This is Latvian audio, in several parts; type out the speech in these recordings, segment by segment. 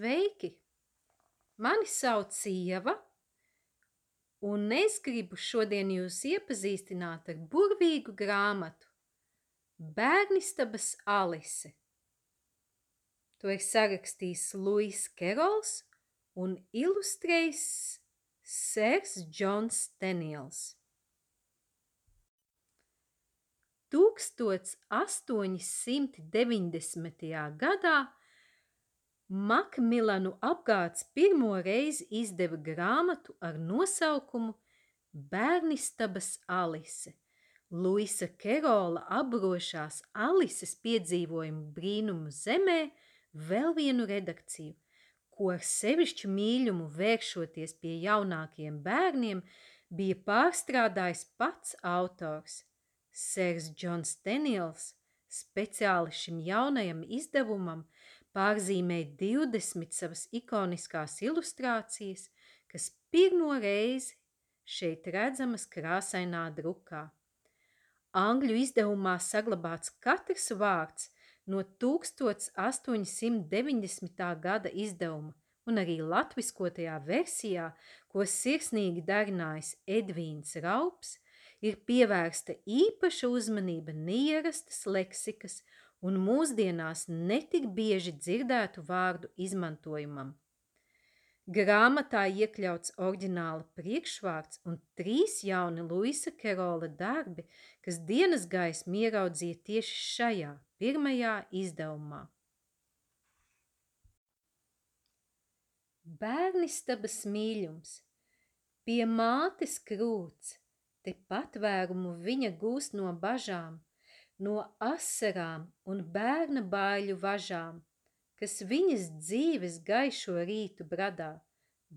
Sveiki! Mani sauc Ieva, un es gribu šodien jūs iepazīstināt ar burvīgu grāmatu Bērnistabas Alise. To ir sarakstījis Luis Kerols un ilustrējis Sērs Džons Steniels. 1890. gadā Makmilanu apgāds pirmo reizi izdeva grāmatu ar nosaukumu Bērnistabas Alise. Luisa Kerola apbrošās Alises piedzīvojumu brīnumu zemē vēl vienu redakciju, ko ar sevišķu mīļumu vēršoties pie jaunākiem bērniem bija pārstrādājis pats autors. Sērs Džons Daniels speciāli šim jaunajam izdevumam pārzīmēja 20 savas ikoniskās ilustrācijas, kas pirmo reizi šeit redzamas krāsainā drukā. Angļu izdevumā saglabāts katrs vārds no 1890. gada izdevuma un arī latviskotajā versijā, ko sirsnīgi darinājis Edvīns Raups, ir pievērsta īpaša uzmanība neierastas leksikas un mūsdienās netik bieži dzirdētu vārdu izmantojumam. Grāmatā iekļauts oriģināla priekšvārds un trīs jauni Luisa Kerola darbi, kas dienas gaismu ieraudzīja tieši šajā pirmajā izdevumā. Bērnistabas mīļums Pie mātes krūts, te patvērumu viņa gūst no bažām – no asarām un bērna baiļu važām, kas viņas dzīves gaišo rītu bradā,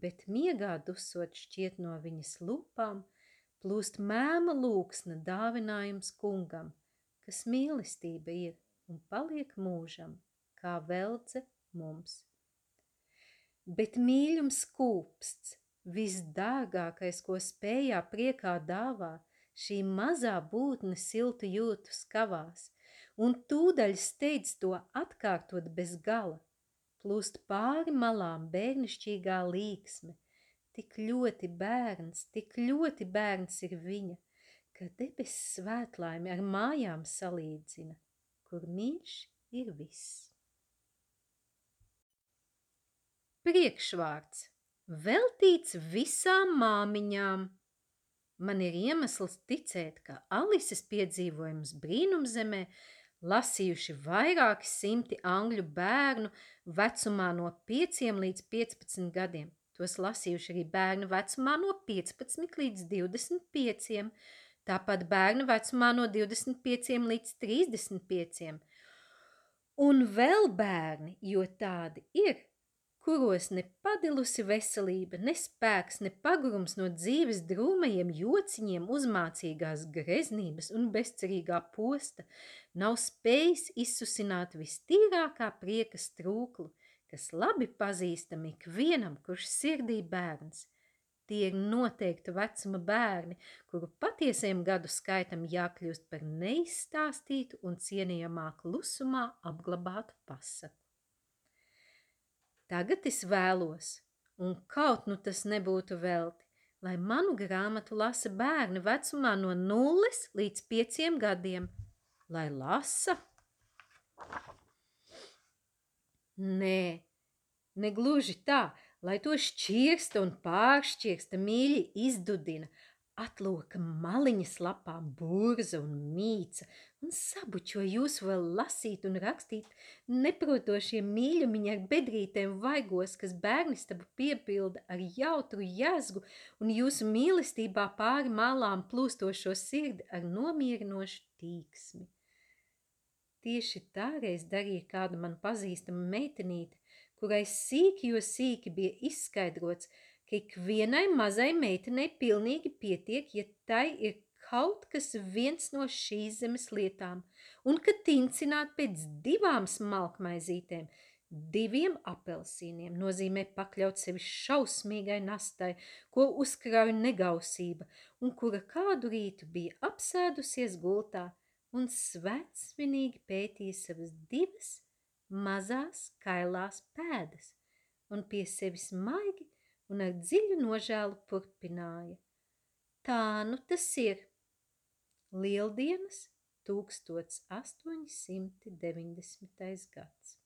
bet miegā dusot šķiet no viņas lupām, plūst mēma lūksna dāvinājums kungam, kas mīlestība ir un paliek mūžam, kā veldze mums. Bet mīļums kūpsts, visdārgākais, ko spējā priekā dāvā, šī mazā būtne siltu jūtu skavās, un tūdaļ steidz to atkārtot bez gala. Plūst pāri malām bērnišķīgā līksme, tik ļoti bērns, tik ļoti bērns ir viņa, ka debes svētlaimi ar mājām salīdzina, kur mīļš ir viss. Priekšvārds veltīts visām māmiņām – Man ir iemesls ticēt, ka Alises piedzīvojums brīnumzemē lasījuši vairāki simti angļu bērnu vecumā no 5 līdz 15 gadiem. Tos lasījuši arī bērnu vecumā no 15 līdz 25, tāpat bērnu vecumā no 25 līdz 35. Un vēl bērni, jo tādi ir, kuros ne padilusi veselība, ne spēks, ne pagurums no dzīves drūmajiem jociņiem, uzmācīgās greznības un bezcerīgā posta nav spējis izsusināt vistīrākā prieka strūklu, kas labi pazīstami ikvienam, kurš sirdī bērns. Tie ir noteikta vecuma bērni, kuru patiesiem gadu skaitam jākļūst par neizstāstītu un cienījamā klusumā apglabātu pasaku. Tagad es vēlos, un kaut nu tas nebūtu velti, lai manu grāmatu lasa bērni vecumā no nulles līdz pieciem gadiem, lai lasa. Nē, negluži tā, lai to šķirsta un pāršķirsta mīļi izdudina, atloka maliņas lapām burza un mīca un sabučo jūs vēl lasīt un rakstīt neprotošie mīļumiņi ar bedrītēm vaigos, kas bērnistabu piepilda ar jautru jēzgu un jūsu mīlestībā pāri malām plūstošo sirdi ar nomierinošu tīksmi. Tieši tāreiz darīja kāda man pazīstama meitenīte, kurai sīki jo sīki bija izskaidrots, ka ikvienai mazai meitenei pilnīgi pietiek, ja tai ir kaut kas viens no šīs zemes lietām, un ka tincināt pēc divām smalkmaizītēm, diviem apelsīniem nozīmē pakļaut sevi šausmīgai nastai, ko uzkrauj negausība, un kura kādu rītu bija apsēdusies gultā un svētsvinīgi pētīja savas divas mazās kailās pēdas – un pie sevis maigi un ar dziļu nožēlu turpināja. Tā nu tas ir. Lieldienas 1890. gads.